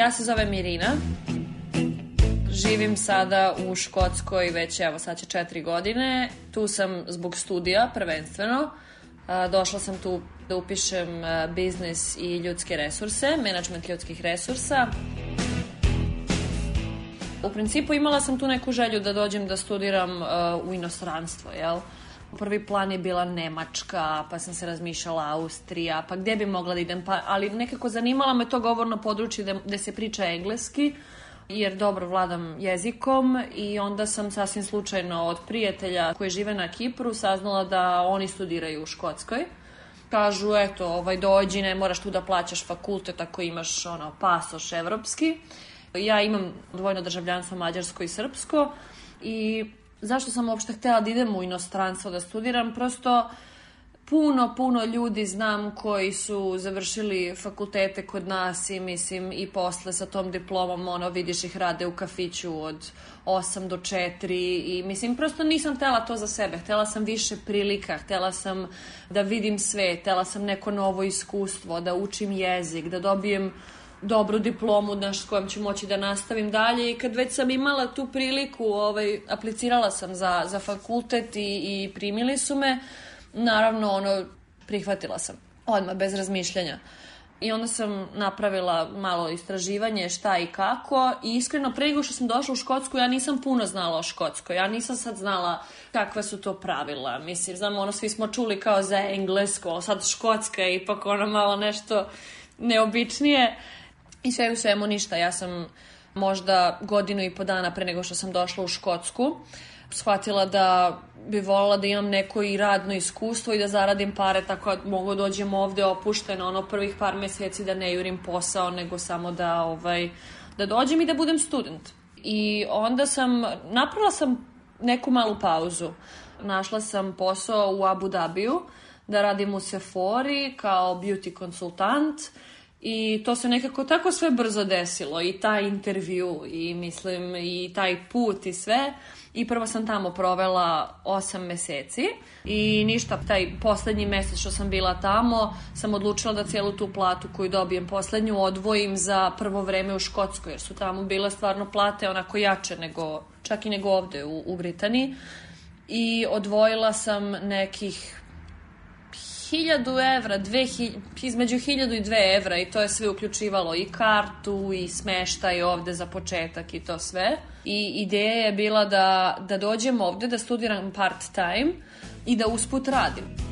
Ja se zovem Irina. Živim sada u Škotskoj već, evo, sad će četiri godine. Tu sam zbog studija, prvenstveno. Došla sam tu da upišem biznis i ljudske resurse, menadžment ljudskih resursa. U principu imala sam tu neku želju da dođem da studiram u inostranstvo, jel'? Prvi plan je bila Nemačka, pa sam se razmišljala Austrija, pa gdje bi mogla da idem, pa, ali nekako zanimala me to govorno područje gdje se priča engleski, jer dobro vladam jezikom i onda sam sasvim slučajno od prijatelja koji žive na Kipru saznala da oni studiraju u Škotskoj kažu, eto, ovaj, dođi, ne moraš tu da plaćaš fakultet ako imaš ono, pasoš evropski. Ja imam dvojno državljanstvo mađarsko i srpsko i zašto sam uopšte htela da idem u inostranstvo da studiram, prosto puno, puno ljudi znam koji su završili fakultete kod nas i mislim i posle sa tom diplomom ono vidiš ih rade u kafiću od 8 do 4 i mislim prosto nisam htela to za sebe, htela sam više prilika, htela sam da vidim sve, htela sam neko novo iskustvo, da učim jezik, da dobijem dobru diplomu naš s kojom ću moći da nastavim dalje i kad već sam imala tu priliku, ovaj, aplicirala sam za, za fakultet i, i primili su me, naravno ono, prihvatila sam odmah bez razmišljanja. I onda sam napravila malo istraživanje šta i kako i iskreno pre nego što sam došla u Škotsku ja nisam puno znala o Škotskoj. Ja nisam sad znala kakva su to pravila. Mislim, znamo, ono svi smo čuli kao za englesko, sad Škotska je ipak ono malo nešto neobičnije. I sve u svemu ništa, ja sam možda godinu i po dana pre nego što sam došla u Škotsku shvatila da bi volila da imam neko i radno iskustvo i da zaradim pare tako da mogu da dođem ovde opušteno ono prvih par meseci da ne jurim posao nego samo da ovaj da dođem i da budem student. I onda sam napravila sam neku malu pauzu. Našla sam posao u Abu Dabiju da radim u Sephori kao beauty konsultant. Uh, I to se nekako tako sve brzo desilo i taj intervju i mislim i taj put i sve. I prvo sam tamo provela 8 meseci i ništa, taj poslednji mesec što sam bila tamo, sam odlučila da celu tu platu koju dobijem poslednju odvojim za prvo vreme u Škotskoj, jer su tamo bile stvarno plate onako jače nego, čak i nego ovde u, u Britaniji. I odvojila sam nekih 1000 evra, 2000, između 1000 i 2 evra i to je sve uključivalo i kartu i smeštaj ovde za početak i to sve. I ideja je bila da, da dođem ovde da studiram part time i da usput radim.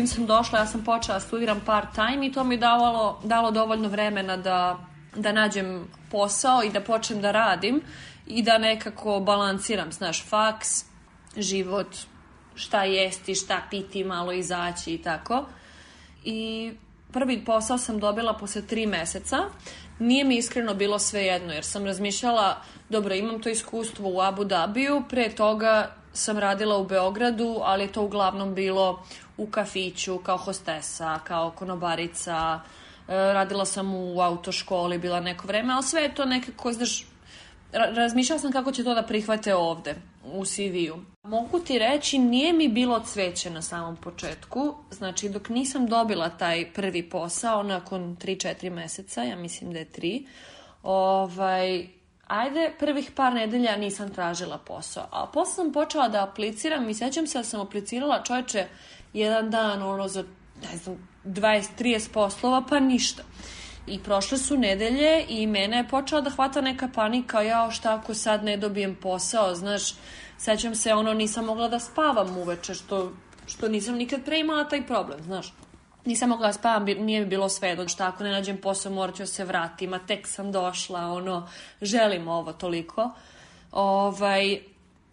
čim sam došla, ja sam počela da studiram part time i to mi davalo, dalo, dalo dovoljno vremena da, da nađem posao i da počnem da radim i da nekako balansiram, znaš, faks, život, šta jesti, šta piti, malo izaći i tako. I prvi posao sam dobila posle tri meseca. Nije mi iskreno bilo sve jedno, jer sam razmišljala, dobro, imam to iskustvo u Abu Dhabiju, pre toga sam radila u Beogradu, ali je to uglavnom bilo u kafiću, kao hostesa, kao konobarica, e, radila sam u autoškoli, bila neko vreme, ali sve je to nekako, znaš, razmišljala sam kako će to da prihvate ovde u CV-u. Mogu ti reći, nije mi bilo cveće na samom početku, znači dok nisam dobila taj prvi posao nakon 3-4 meseca, ja mislim da je 3, ovaj, ajde, prvih par nedelja nisam tražila posao, a posle sam počela da apliciram i sećam se da sam aplicirala čoveče jedan dan ono za, ne znam, 20-30 poslova, pa ništa. I prošle su nedelje i mene je počela da hvata neka panika, jao šta ako sad ne dobijem posao, znaš, sećam se ono nisam mogla da spavam uveče, što, što nisam nikad pre imala taj problem, znaš nisam mogla da spavam, nije mi bilo svejedno šta ako ne nađem posao morat ću da se vratiti, ma tek sam došla, ono, želim ovo toliko. Ovaj,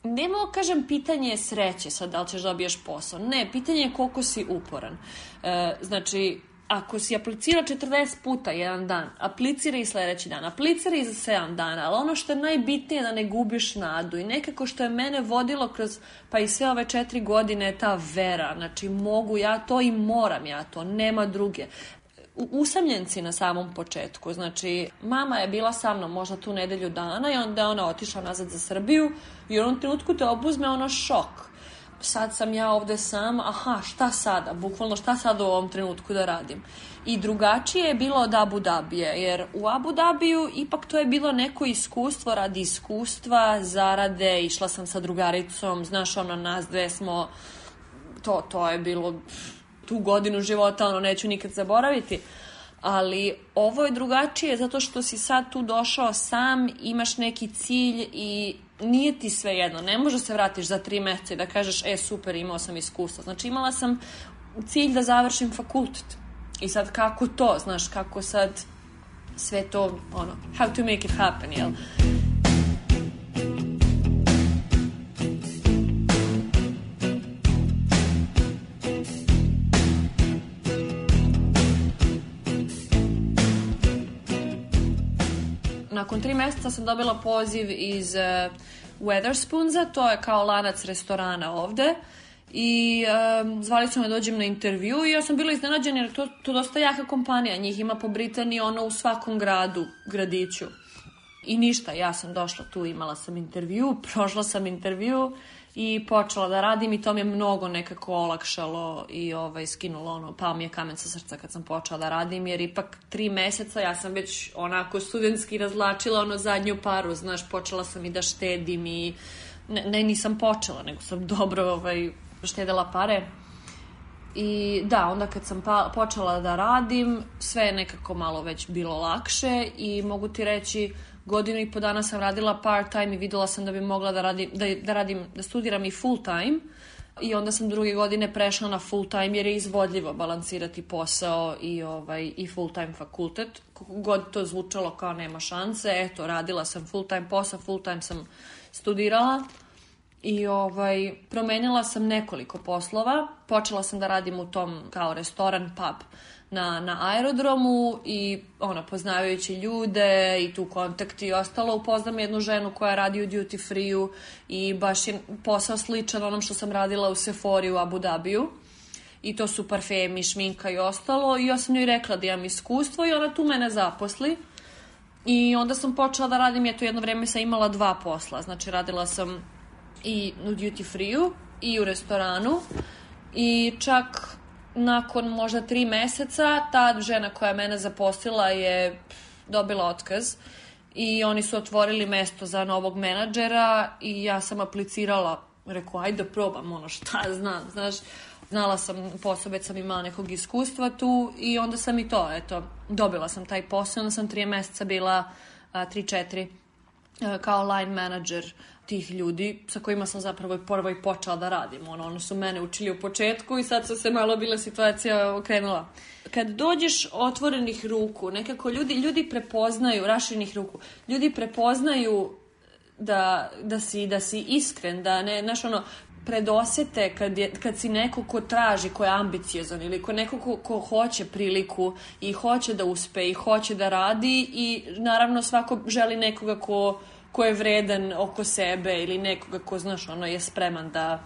nema, kažem, pitanje sreće sad da li ćeš dobiješ posao. Ne, pitanje je koliko si uporan. E, znači, ako si aplicira 40 puta jedan dan, aplicira i sledeći dan, aplicira i za 7 dana, ali ono što je najbitnije je da ne gubiš nadu i nekako što je mene vodilo kroz pa i sve ove 4 godine je ta vera, znači mogu ja to i moram ja to, nema druge. Usamljenci na samom početku, znači mama je bila sa mnom možda tu nedelju dana i onda je ona otišla nazad za Srbiju i u onom trenutku te obuzme ono šok sad sam ja ovde sam, aha, šta sada, bukvalno šta sad u ovom trenutku da radim. I drugačije je bilo od Abu Dabije, jer u Abu Dabiju ipak to je bilo neko iskustvo radi iskustva, zarade, išla sam sa drugaricom, znaš, ono, nas dve smo, to, to je bilo tu godinu života, ono, neću nikad zaboraviti. Ali ovo je drugačije zato što si sad tu došao sam, imaš neki cilj i nije ti sve jedno, ne možeš se vratiš za tri meseca i da kažeš, e, super, imao sam iskustva. Znači, imala sam cilj da završim fakultet. I sad kako to, znaš, kako sad sve to, ono, how to make it happen, jel? Mm. nakon tri mjeseca sam dobila poziv iz uh, e, Weatherspoonza, to je kao lanac restorana ovde. I um, zvali su me da dođem na intervju i ja sam bila iznenađena jer to, to dosta jaka kompanija, njih ima po Britaniji ono u svakom gradu, gradiću. I ništa, ja sam došla tu, imala sam intervju, prošla sam intervju i počela da radim i to mi je mnogo nekako olakšalo i ovaj, skinulo ono, pao mi je kamen sa srca kad sam počela da radim, jer ipak tri meseca ja sam već onako studentski razlačila ono zadnju paru, znaš, počela sam i da štedim i ne, ne nisam počela, nego sam dobro ovaj, štedela pare. I da, onda kad sam pa, počela da radim, sve je nekako malo već bilo lakše i mogu ti reći godinu i po dana sam radila part time i videla sam da bi mogla da radim, da, da, radim, da studiram i full time i onda sam druge godine prešla na full time jer je izvodljivo balansirati posao i, ovaj, i full time fakultet. Kako god to zvučalo kao nema šanse, eto, radila sam full time posao, full time sam studirala i ovaj, promenila sam nekoliko poslova. Počela sam da radim u tom kao restoran, pub na, na aerodromu i ono, poznavajući ljude i tu kontakt i ostalo, upoznam jednu ženu koja radi u duty free-u i baš je posao sličan onom što sam radila u Sephora u Abu Dhabiju i to su parfemi, šminka i ostalo i ja sam njoj rekla da imam iskustvo i ona tu mene zaposli i onda sam počela da radim, eto jedno vreme sam imala dva posla, znači radila sam i u duty free-u i u restoranu i čak nakon možda tri meseca ta žena koja je mene zaposlila je dobila otkaz i oni su otvorili mesto za novog menadžera i ja sam aplicirala rekao ajde da probam ono šta znam znaš znala sam posao već sam imala nekog iskustva tu i onda sam i to eto dobila sam taj posao onda sam tri meseca bila 3-4 kao line manager tih ljudi sa kojima sam zapravo i prvo i počela da radim. Ono, ono su mene učili u početku i sad su se malo bila situacija okrenula. Kad dođeš otvorenih ruku, nekako ljudi, ljudi prepoznaju, raširenih ruku, ljudi prepoznaju da, da, si, da si iskren, da ne, znaš ono, predosete kad, je, kad si neko ko traži, ko je ambiciozan ili ko neko ko, ko hoće priliku i hoće da uspe i hoće da radi i naravno svako želi nekoga ko ko je vredan oko sebe ili nekoga ko, znaš, ono je spreman da,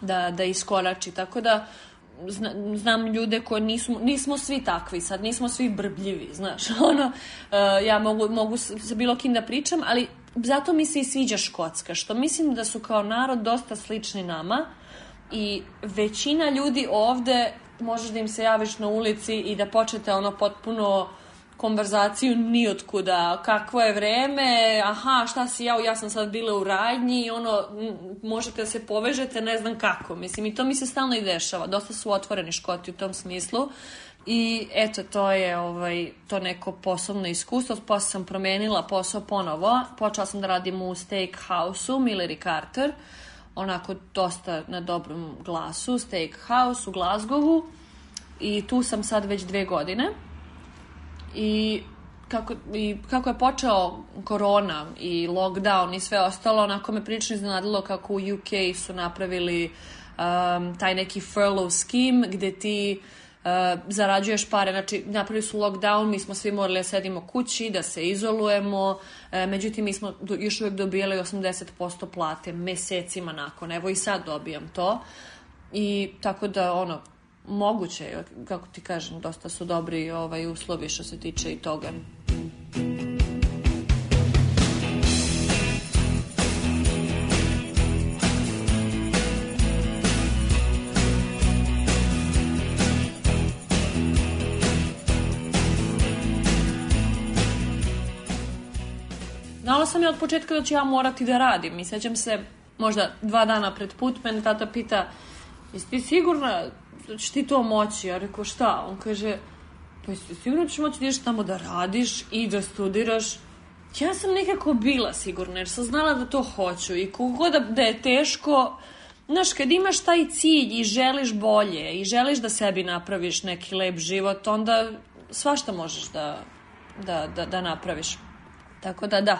da, da iskorači. Tako da, zna, znam ljude koji nismo, nismo svi takvi sad, nismo svi brbljivi, znaš, ono, eh, ja mogu, mogu sa bilo kim da pričam, ali zato mi se i sviđa Škotska, što mislim da su kao narod dosta slični nama i većina ljudi ovde možeš da im se javiš na ulici i da počete ono potpuno uh, konverzaciju nijotkuda, kakvo je vreme, aha, šta si ja, ja sam sad bila u radnji i ono, možete da se povežete, ne znam kako, mislim, i to mi se stalno i dešava, dosta su otvoreni škoti u tom smislu, I eto, to je ovaj, to neko poslovno iskustvo. Posle pa sam promenila posao ponovo. Počela sam da radim u Steakhouse-u Miller Carter. Onako dosta na dobrom glasu. Steakhouse u Glasgowu. I tu sam sad već dve godine i kako, i kako je počeo korona i lockdown i sve ostalo, onako me prilično iznenadilo kako u UK su napravili um, taj neki furlough scheme gde ti uh, zarađuješ pare, znači napravili su lockdown, mi smo svi morali da sedimo kući, da se izolujemo, e, međutim mi smo do, još uvijek dobijali 80% plate mesecima nakon, evo i sad dobijam to. I tako da ono, moguće je, kako ti kažem, dosta su dobri ovaj, uslovi što se tiče i toga. Znala sam ja od početka da ću ja morati da radim i sećam se možda dva dana pred put, mene tata pita jesi ti sigurna ćeš znači, ti to moći? Ja rekao, šta? On kaže, pa jesi sigurno da ćeš moći da ideš tamo da radiš i da studiraš? Ja sam nekako bila sigurna, jer sam znala da to hoću i kogod da, da je teško, Znaš, kad imaš taj cilj i želiš bolje i želiš da sebi napraviš neki lep život, onda svašta možeš da, da, da, da napraviš. Tako da, da,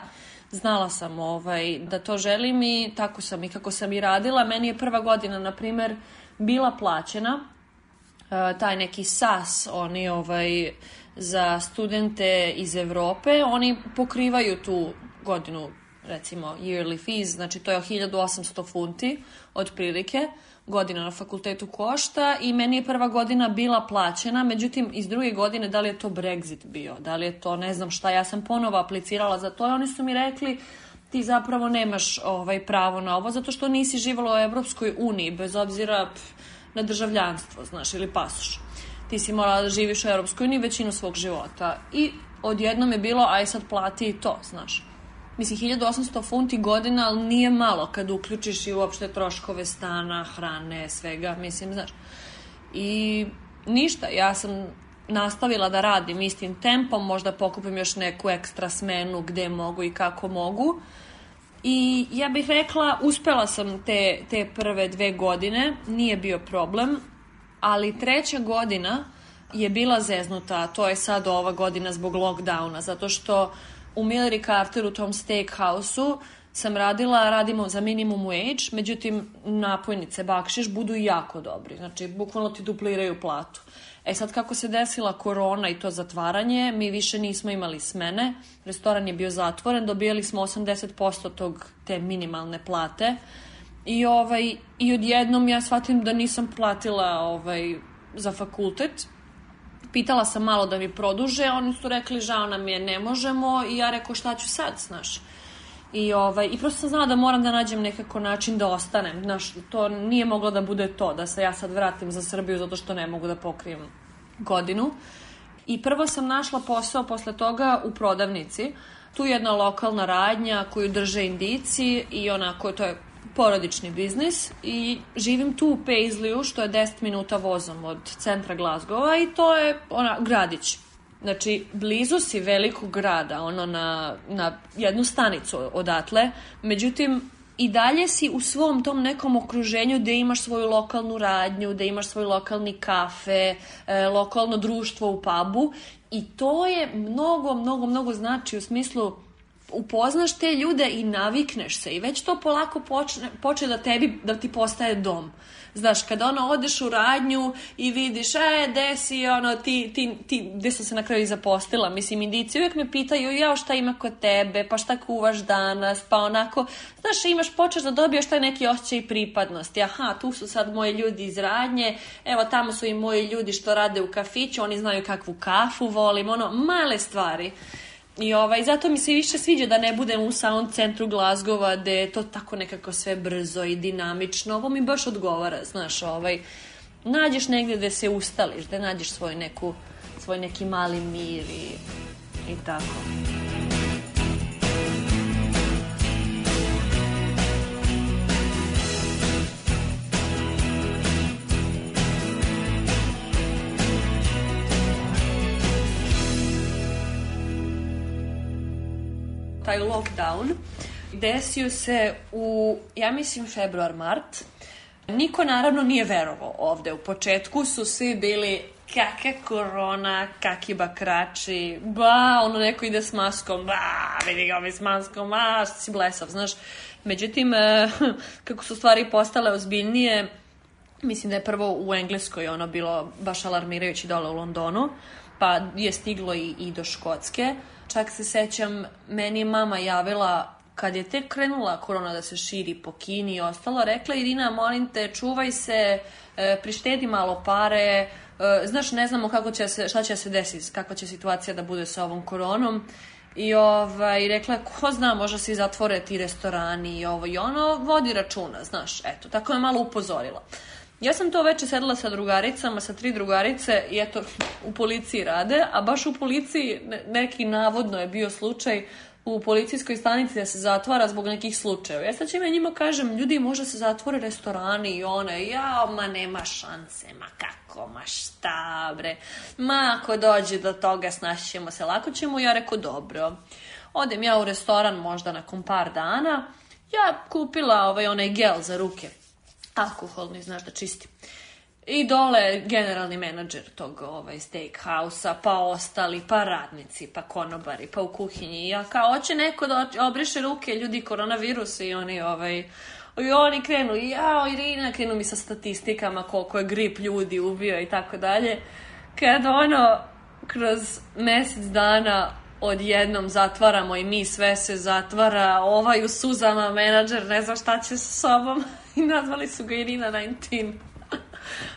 znala sam ovaj, da to želim i tako sam i kako sam i radila. Meni je prva godina, na primer, bila plaćena E, taj neki SAS, oni ovaj, za studente iz Evrope, oni pokrivaju tu godinu, recimo yearly fees, znači to je 1800 funti otprilike, godina na fakultetu košta i meni je prva godina bila plaćena, međutim iz druge godine da li je to Brexit bio, da li je to ne znam šta, ja sam ponovo aplicirala za to i oni su mi rekli ti zapravo nemaš ovaj pravo na ovo zato što nisi živjela u Evropskoj uniji, bez obzira pff, na državljanstvo, znaš, ili pasoš. Ti si morala da živiš u Europskoj uniji većinu svog života i odjednom je bilo, aj sad plati i to, znaš. Mislim, 1800 funti godina, ali nije malo kad uključiš i uopšte troškove stana, hrane, svega, mislim, znaš. I ništa, ja sam nastavila da radim istim tempom, možda pokupim još neku ekstra smenu gde mogu i kako mogu, uh, I ja bih rekla, uspela sam te, te prve dve godine, nije bio problem, ali treća godina je bila zeznuta, to je sad ova godina zbog lockdowna, zato što u Miller Carter u tom steakhouse-u sam radila, radimo za minimum wage, međutim napojnice bakšiš budu jako dobri, znači bukvalno ti dupliraju platu. E sad kako se desila korona i to zatvaranje, mi više nismo imali smene, restoran je bio zatvoren, dobijali smo 80% tog te minimalne plate i ovaj i odjednom ja shvatim da nisam platila ovaj za fakultet. Pitala sam malo da mi produže, oni su rekli žao nam je, ne možemo i ja rekao šta ću sad, znaš. I, ovaj, I prosto sam znala da moram da nađem nekako način da ostanem. Znaš, to nije moglo da bude to, da se ja sad vratim za Srbiju zato što ne mogu da pokrijem godinu. I prvo sam našla posao posle toga u prodavnici. Tu je jedna lokalna radnja koju drže indici i onako to je porodični biznis i živim tu u Paisleyu, što je 10 minuta vozom od centra Glasgowa i to je ona, gradić Znači, blizu si velikog grada, ono na, na jednu stanicu odatle, međutim, i dalje si u svom tom nekom okruženju gde imaš svoju lokalnu radnju, gde imaš svoj lokalni kafe, e, lokalno društvo u pubu i to je mnogo, mnogo, mnogo znači u smislu upoznaš te ljude i navikneš se i već to polako počne, počne da, tebi, da ti postaje dom. Znaš, kada ono odeš u radnju i vidiš, e, gde si, ono, ti, ti, ti, gde sam se na kraju i zapostila, mislim, indici uvijek me pitaju, ja, šta ima kod tebe, pa šta kuvaš danas, pa onako, znaš, imaš, počeš da dobiješ taj neki osjećaj pripadnosti, aha, tu su sad moji ljudi iz radnje, evo, tamo su i moji ljudi što rade u kafiću, oni znaju kakvu kafu volim, ono, male stvari. I ovaj, zato mi se više sviđa da ne budem u sound centru Glazgova gde je to tako nekako sve brzo i dinamično. Ovo mi baš odgovara, znaš, ovaj, nađeš negde gde se ustališ, gde nađeš svoj, neku, svoj neki mali mir i, i tako. taj lockdown, desio se u, ja mislim, februar, mart. Niko naravno nije verovao ovde. U početku su svi bili kakva korona, kaki bakrači, ba, ono neko ide s maskom, ba, vidi ga mi s maskom, a, što si blesav, znaš. Međutim, eh, kako su stvari postale ozbiljnije, mislim da je prvo u Engleskoj ono bilo baš alarmirajući dole u Londonu, pa je stiglo i, i do Škotske. Čak se sećam, meni je mama javila kad je tek krenula korona da se širi po Kini i ostalo, rekla Irina, molim te, čuvaj se, e, prištedi malo pare, e, znaš, ne znamo kako će se, šta će se desiti, kakva će situacija da bude sa ovom koronom. I ovaj, rekla, ko zna, možda se i zatvore ti restorani i ovo i ono, vodi računa, znaš, eto, tako je malo upozorila. Ja sam to veče sedela sa drugaricama, sa tri drugarice i eto, u policiji rade, a baš u policiji neki navodno je bio slučaj u policijskoj stanici da se zatvara zbog nekih slučajeva. Ja sad čime njima kažem, ljudi može se zatvore restorani i one, ja, ma nema šanse, ma kako, ma šta bre, ma ako dođe do toga snašćemo se, lako ćemo, ja reko dobro. Odem ja u restoran možda nakon par dana, ja kupila ovaj onaj gel za ruke, alkoholni, znaš da čisti. I dole generalni menadžer tog ovaj, steakhouse-a, pa ostali, pa radnici, pa konobari, pa u kuhinji. Ja kao, hoće neko da obriše ruke ljudi koronavirusa i oni ovaj, i oni krenu, jao Irina, krenu mi sa statistikama koliko je grip ljudi ubio i tako dalje. Kad ono, kroz mesec dana odjednom zatvaramo i mi sve se zatvara, ovaj u suzama menadžer ne zna šta će sa sobom. i nazvali su ga Irina 19.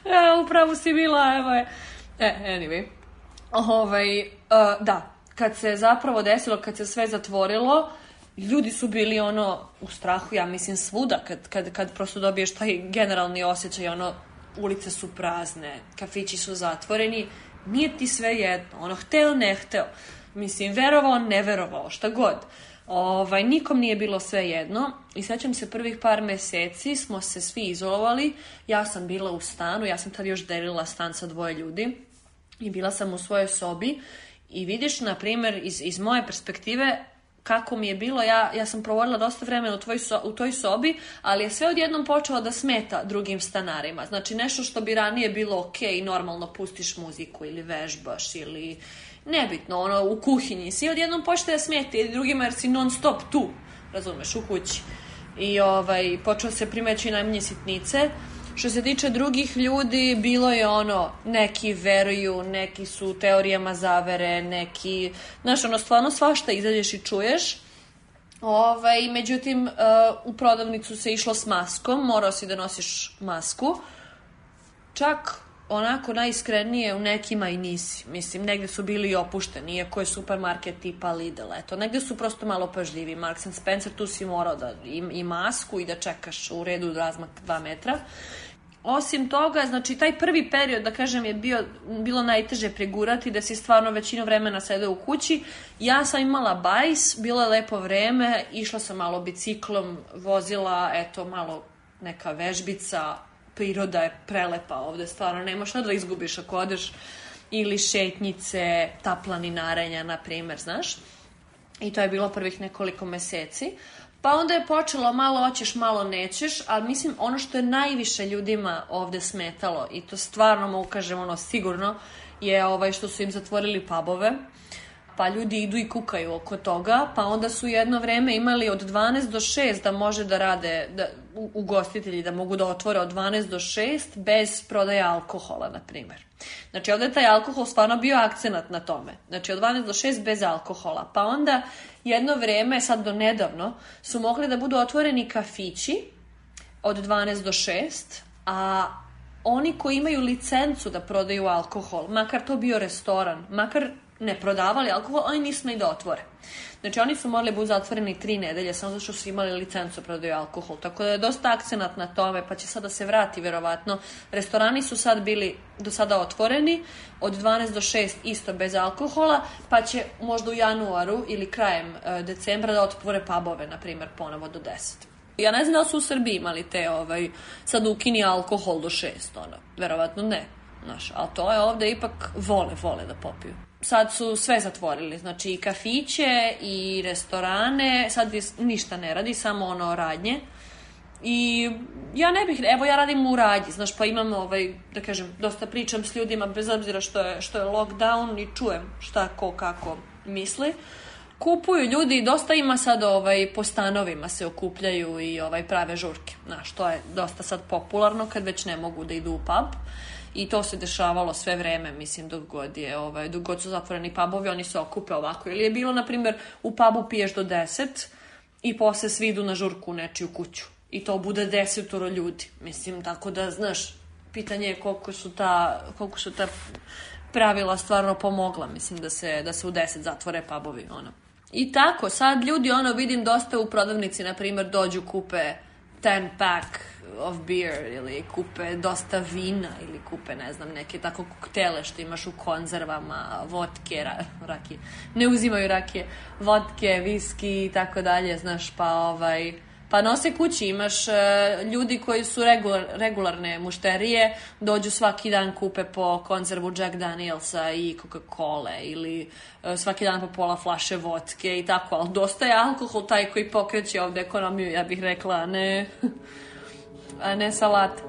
ja, upravo si bila, evo je. E, anyway. Ovaj, uh, da, kad se zapravo desilo, kad se sve zatvorilo, ljudi su bili ono u strahu, ja mislim svuda, kad, kad, kad prosto dobiješ taj generalni osjećaj, ono, ulice su prazne, kafići su zatvoreni, nije ti sve jedno, ono, hteo, ne hteo, mislim, verovao, ne verovao, šta god. Uh, Ovaj, nikom nije bilo sve jedno i sećam se prvih par meseci smo se svi izolovali, ja sam bila u stanu, ja sam tad još delila stan sa dvoje ljudi i bila sam u svojoj sobi i vidiš, na primer, iz, iz moje perspektive kako mi je bilo, ja, ja sam provodila dosta vremena u, tvoj so, u toj sobi, ali je sve odjednom počelo da smeta drugim stanarima. Znači, nešto što bi ranije bilo ok, normalno pustiš muziku ili vežbaš ili nebitno, ono, u kuhinji si, odjednom počne da smete ili drugima jer si non stop tu, razumeš, u kući. I ovaj, počeo se primeći najmanje sitnice. Što se tiče drugih ljudi, bilo je ono, neki veruju, neki su teorijama zavere, neki, znaš, ono, stvarno svašta izađeš i čuješ. Ovaj, međutim, e, u prodavnicu se išlo s maskom, morao si da nosiš masku. Čak onako najiskrenije u nekima i nisi. Mislim, negde su bili opušteni, iako je supermarket tipa Lidl, eto. Negde su prosto malo pažljivi. Marks and Spencer, tu si morao da i, i masku i da čekaš u redu razmak 2 metra. Osim toga, znači, taj prvi period, da kažem, je bio, bilo najteže pregurati, da si stvarno većinu vremena sedeo u kući. Ja sam imala bajs, bilo je lepo vreme, išla sam malo biciklom, vozila, eto, malo neka vežbica, priroda je prelepa ovde, stvarno nema šta da izgubiš ako odeš ili šetnjice, ta planinarenja, na primer, znaš. I to je bilo prvih nekoliko meseci. Pa onda je počelo malo hoćeš, malo nećeš, ali mislim ono što je najviše ljudima ovde smetalo, i to stvarno mogu kažem ono sigurno, je ovaj što su im zatvorili pubove. Uh, pa ljudi idu i kukaju oko toga, pa onda su jedno vreme imali od 12 do 6 da može da rade da, ugostitelji, da mogu da otvore od 12 do 6 bez prodaje alkohola, na primer. Znači, ovde je taj alkohol stvarno bio akcenat na tome. Znači, od 12 do 6 bez alkohola. Pa onda jedno vreme, sad do nedavno, su mogli da budu otvoreni kafići od 12 do 6, a oni koji imaju licencu da prodaju alkohol, makar to bio restoran, makar ne prodavali alkohol, oni nisu ni da otvore. Znači, oni su morali da biti zatvoreni tri nedelje, samo zato što su imali licencu da prodaju alkohol. Tako da je dosta akcenat na tome, pa će sada se vrati, verovatno. Restorani su sad bili do sada otvoreni, od 12 do 6 isto bez alkohola, pa će možda u januaru ili krajem e, decembra da otvore pubove, na primer, ponovo do 10. Ja ne znam da su u Srbiji imali te, ovaj, sad ukini alkohol do 6, ono. Verovatno ne, znaš, ali to je ovde ipak vole, vole da popiju sad su sve zatvorili, znači i kafiće i restorane, sad ništa ne radi, samo ono radnje. I ja ne bih, evo ja radim u radnji, znaš, pa imam ovaj, da kažem, dosta pričam s ljudima bez obzira što je, što je lockdown i čujem šta ko kako misli. Kupuju ljudi, dosta ima sad ovaj, po stanovima se okupljaju i ovaj prave žurke, znaš, to je dosta sad popularno kad već ne mogu da idu u pub i to se dešavalo sve vreme, mislim, dok god, je, ovaj, dok god su zatvoreni pubovi, oni se okupe ovako. Ili je bilo, na primjer, u pubu piješ do 10 i posle svi idu na žurku u nečiju kuću. I to bude desetoro ljudi. Mislim, tako da, znaš, pitanje je koliko su ta, koliko su ta pravila stvarno pomogla, mislim, da se, da se u 10 zatvore pubovi, ono. I tako, sad ljudi, ono, vidim dosta u prodavnici, na primjer, dođu, kupe 10 pack of beer ili kupe dosta vina ili kupe, ne znam, neke tako koktele što imaš u konzervama, vodke, ra, rakije. Ne uzimaju rakije, vodke, viski i tako dalje, znaš, pa ovaj... Pa nose kući, imaš uh, ljudi koji su regular, regularne mušterije, dođu svaki dan kupe po konzervu Jack Danielsa i Coca-Cola ili uh, svaki dan po pola flaše vodke i tako, ali dosta je alkohol taj koji pokreće ovde ekonomiju, ja bih rekla, ne... a ne salata.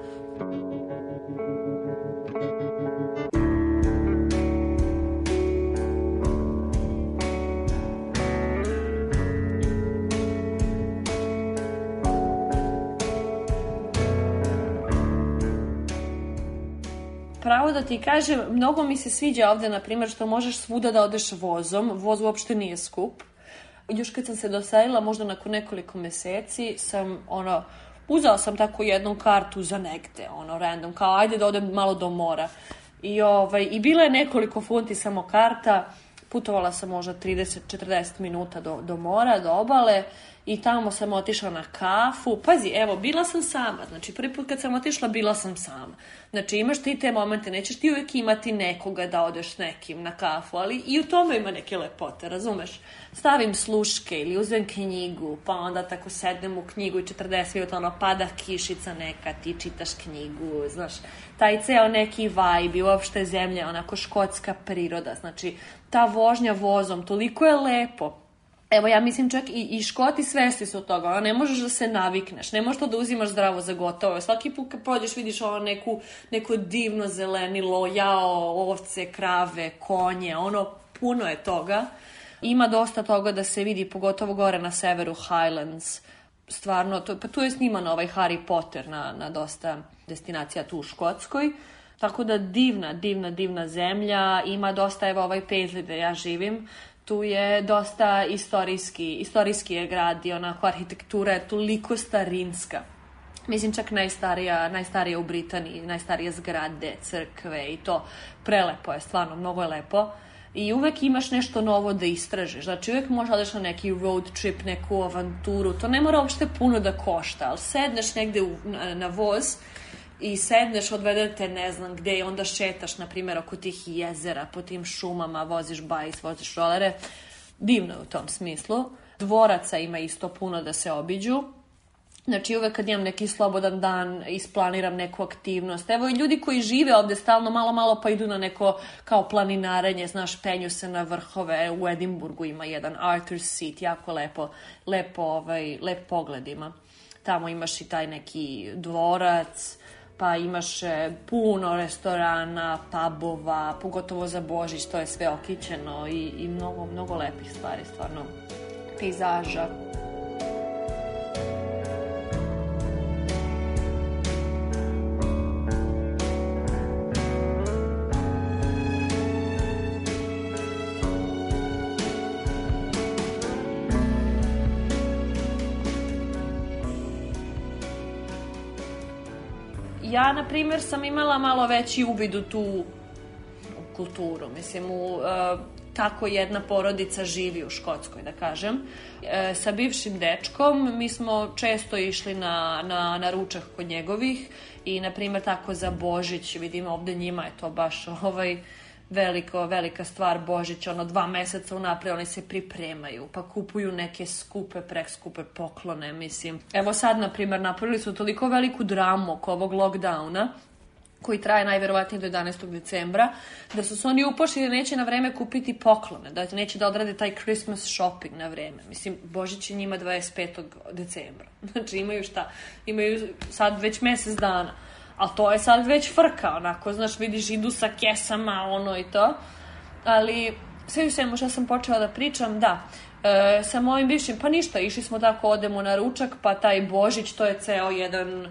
pravo da ti kažem, mnogo mi se sviđa ovde, na primjer, što možeš svuda da odeš vozom. Voz uopšte nije skup. Još kad sam se dosadila, možda nakon nekoliko meseci, sam ono, uzela sam tako jednu kartu za negde, ono, random, kao ajde da odem malo do mora. I, ovaj, i bila je nekoliko funti samo karta, putovala sam možda 30-40 minuta do, do mora, do obale i tamo sam otišla na kafu. Pazi, evo, bila sam sama. Znači, prvi put kad sam otišla, bila sam sama. Znači, imaš ti te momente, nećeš ti uvijek imati nekoga da odeš nekim na kafu, ali i u tome ima neke lepote, razumeš? Stavim sluške ili uzmem knjigu, pa onda tako sednem u knjigu i 40 minuta ono pada kišica neka, ti čitaš knjigu, znaš, taj ceo neki vibe i uopšte zemlja, onako škotska priroda, znači, ta vožnja vozom, toliko je lepo, Evo ja mislim čak i, i škoti svesti su toga, ono, ne možeš da se navikneš, ne možeš to da uzimaš zdravo za gotovo. Svaki put kad prođeš vidiš ono neku, neko divno zelenilo, jao, ovce, krave, konje, ono puno je toga. Ima dosta toga da se vidi, pogotovo gore na severu Highlands. Stvarno, to, pa tu je sniman ovaj Harry Potter na, na dosta destinacija tu u Škotskoj. Tako da divna, divna, divna zemlja. Ima dosta, evo ovaj pezli gde ja živim tu je dosta istorijski, istorijski je grad i onako arhitektura je toliko starinska. Mislim, čak najstarija, najstarija u Britaniji, najstarije zgrade, crkve i to. Prelepo je, stvarno, mnogo je lepo. I uvek imaš nešto novo da istražiš. Znači, uvek možeš odeš na neki road trip, neku avanturu. To ne mora uopšte puno da košta, ali sedneš negde u, na, na voz i sedneš, odvedete ne znam gde i onda šetaš, na primjer, oko tih jezera, po tim šumama, voziš bajs, voziš rolere. Divno je u tom smislu. Dvoraca ima isto puno da se obiđu. Znači, uvek kad imam neki slobodan dan, isplaniram neku aktivnost. Evo i ljudi koji žive ovde stalno, malo, malo, pa idu na neko kao planinarenje, znaš, penju se na vrhove. U Edimburgu ima jedan Arthur's Seat, jako lepo, lepo, ovaj, lep pogled ima. Tamo imaš i taj neki dvorac, pa imaš e, puno restorana, pubova, pogotovo za Božić, to je sve okićeno i, i mnogo, mnogo lepih stvari, stvarno, pejzaža. na primjer, sam imala malo veći uvid u tu kulturu, mislim, u e, kako jedna porodica živi u Škotskoj, da kažem. E, sa bivšim dečkom mi smo često išli na, na, na ručak kod njegovih i, na primjer, tako za Božić, vidim, ovde njima je to baš ovaj, veliko, velika stvar Božić, ono dva meseca unapred oni se pripremaju, pa kupuju neke skupe, prekskupe poklone, mislim. Evo sad, na primer, napravili su toliko veliku dramu oko ovog lockdowna, koji traje najverovatnije do 11. decembra, da su se oni upošli da neće na vreme kupiti poklone, da neće da odrade taj Christmas shopping na vreme. Mislim, Božić je njima 25. decembra. Znači imaju šta? Imaju sad već mesec dana ali to je sad već frka, onako, znaš, vidiš, idu sa kesama, ono i to. Ali, sve u svemu što sam počela da pričam, da, e, sa mojim bivšim, pa ništa, išli smo tako, odemo na ručak, pa taj Božić, to je ceo jedan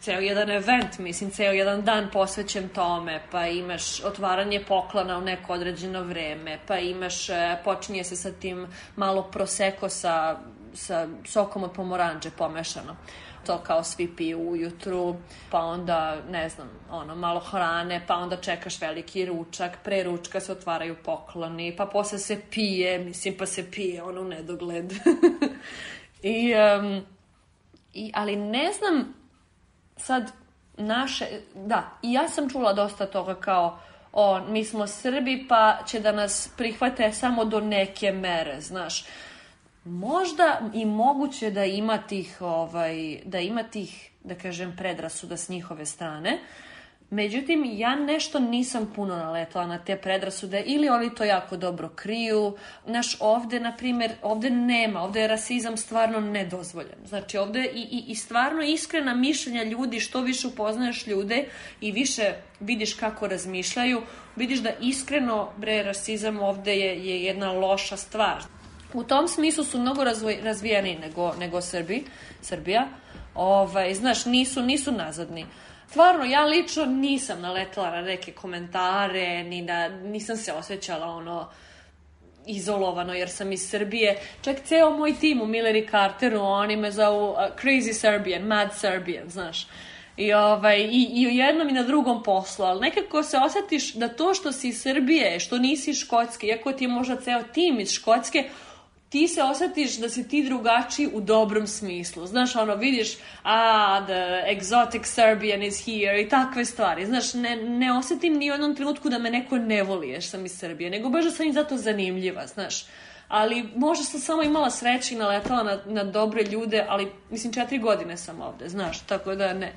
ceo jedan event, mislim, ceo jedan dan posvećen tome, pa imaš otvaranje poklona u neko određeno vreme, pa imaš, e, počinje se sa tim malo proseko sa, sa sokom od pomoranđe pomešano. Uh, to kao svi piju ujutru, pa onda, ne znam, ono, malo hrane, pa onda čekaš veliki ručak, pre ručka se otvaraju pokloni, pa posle se pije, mislim, pa se pije, ono, nedogled. I, um, i, ali ne znam sad naše, da, i ja sam čula dosta toga kao, o, mi smo Srbi pa će da nas prihvate samo do neke mere, znaš možda i moguće da ima tih, ovaj, da ima tih, da kažem, predrasuda s njihove strane. Međutim, ja nešto nisam puno naletala na te predrasude ili oni to jako dobro kriju. Naš ovde, na primjer, ovde nema, ovde je rasizam stvarno nedozvoljen. Znači, ovde i, i, i stvarno iskrena mišljenja ljudi, što više upoznaješ ljude i više vidiš kako razmišljaju, vidiš da iskreno, bre, rasizam ovde je, je jedna loša stvar. U tom smislu su mnogo razvoj, razvijeni nego, nego Srbi, Srbija. Ovaj, znaš, nisu, nisu nazadni. Stvarno, ja lično nisam naletala na neke komentare, ni na, nisam se osjećala ono izolovano jer sam iz Srbije. Čak ceo moj tim u Milleri Carteru, oni me zovu uh, Crazy Serbian, Mad Serbian, znaš. I, ovaj, i, i u jednom i na drugom poslu, ali nekako se osjetiš da to što si iz Srbije, što nisi iz Škotske, iako ti je možda ceo tim iz Škotske, ti se osetiš da si ti drugačiji u dobrom smislu. Znaš, ono, vidiš, a, the exotic Serbian is here i takve stvari. Znaš, ne, ne osetim ni u jednom trenutku da me neko ne voli jer sam iz Srbije, nego baš da sam im zato zanimljiva, znaš. Ali možda sam samo imala sreće i naletala na, na dobre ljude, ali mislim četiri godine sam ovde, znaš, tako da ne. Uh,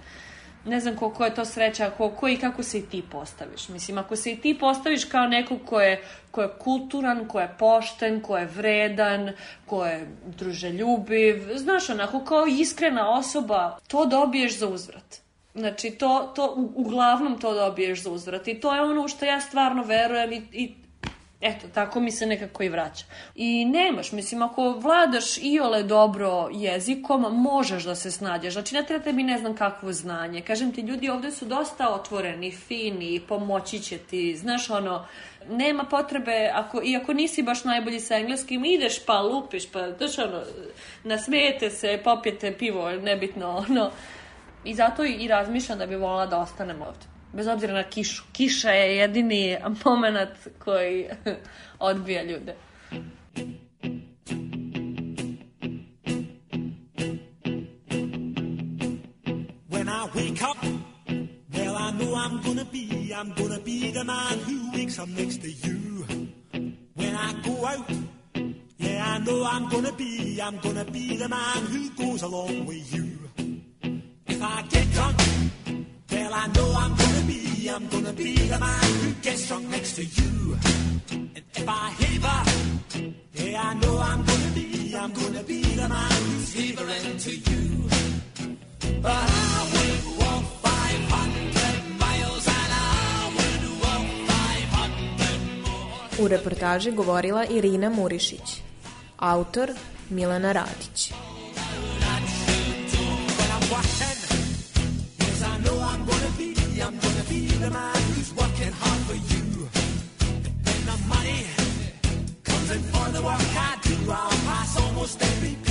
ne znam koliko je to sreća, ko i kako se i ti postaviš. Mislim, ako se i ti postaviš kao neko ko je, ko je kulturan, ko je pošten, ko je vredan, ko je druželjubiv, znaš, onako kao iskrena osoba, to dobiješ za uzvrat. Znači, to, to, uglavnom to dobiješ za uzvrat. I to je ono što ja stvarno verujem i, i Eto, tako mi se nekako i vraća. I nemaš, mislim, ako vladaš iole dobro jezikom, možeš da se snađeš. Znači, ne treba tebi ne znam kakvo znanje. Kažem ti, ljudi ovde su dosta otvoreni, fini, pomoći će ti. Znaš, ono, nema potrebe, ako, i ako nisi baš najbolji sa engleskim, ideš pa lupiš, pa, znaš, ono, nasmijete se, popijete pivo, nebitno, ono. I zato i razmišljam da bi volila da ostanem ovde. bez obzira na kišu. Kiša je jedini moment koji odbija ljude. When I wake up, well I know I'm gonna be, I'm gonna be the man who wakes up next to you. When I go out, yeah I know I'm gonna be, I'm gonna be the man who goes along with you. If I get drunk, well I know I'm gonna I'm gonna be the man who gets drunk next to you. And if I heaver, yeah, I know I'm gonna be, I'm gonna be the man who's heavering to you. But I would walk 500 miles and I would walk 500 more. U reportaži govorila Irina Murišić, autor Milana Radić. usted